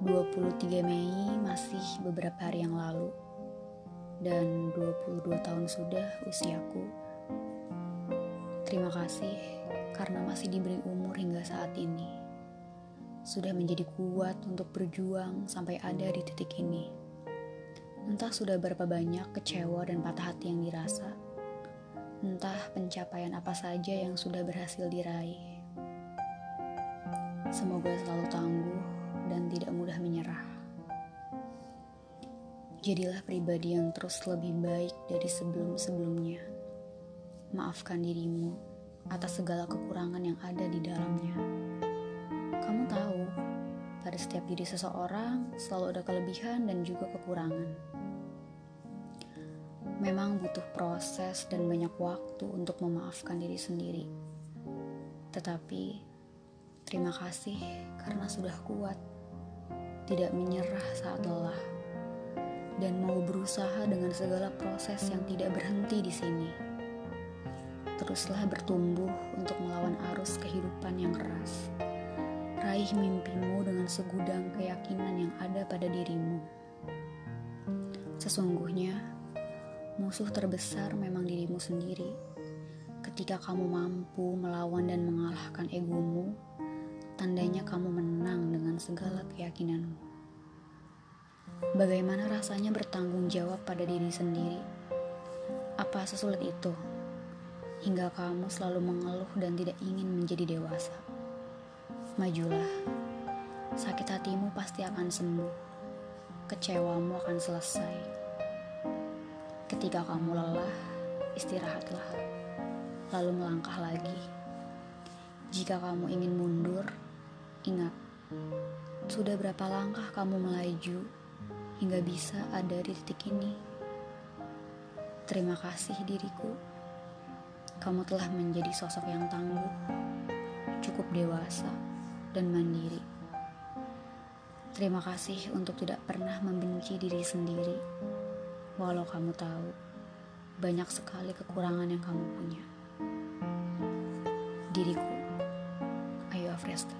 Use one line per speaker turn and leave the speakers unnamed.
23 Mei masih beberapa hari yang lalu dan 22 tahun sudah usiaku. Terima kasih karena masih diberi umur hingga saat ini. Sudah menjadi kuat untuk berjuang sampai ada di titik ini. Entah sudah berapa banyak kecewa dan patah hati yang dirasa. Entah pencapaian apa saja yang sudah berhasil diraih. Semoga selalu tangguh dan tidak mudah menyerah. Jadilah pribadi yang terus lebih baik dari sebelum-sebelumnya. Maafkan dirimu atas segala kekurangan yang ada di dalamnya. Kamu tahu, pada setiap diri seseorang selalu ada kelebihan dan juga kekurangan. Memang butuh proses dan banyak waktu untuk memaafkan diri sendiri. Tetapi, terima kasih karena sudah kuat tidak menyerah saat lelah, dan mau berusaha dengan segala proses yang tidak berhenti di sini. Teruslah bertumbuh untuk melawan arus kehidupan yang keras. Raih mimpimu dengan segudang keyakinan yang ada pada dirimu. Sesungguhnya, musuh terbesar memang dirimu sendiri. Ketika kamu mampu melawan dan mengalahkan egomu, tandanya kamu segala keyakinanmu. Bagaimana rasanya bertanggung jawab pada diri sendiri? Apa sesulit itu? Hingga kamu selalu mengeluh dan tidak ingin menjadi dewasa. Majulah, sakit hatimu pasti akan sembuh. Kecewamu akan selesai. Ketika kamu lelah, istirahatlah, lalu melangkah lagi. Jika kamu ingin mundur, Ingat, sudah berapa langkah kamu melaju hingga bisa ada di titik ini? Terima kasih diriku. Kamu telah menjadi sosok yang tangguh, cukup dewasa, dan mandiri. Terima kasih untuk tidak pernah membenci diri sendiri, walau kamu tahu banyak sekali kekurangan yang kamu punya. Diriku, ayo Afrestati.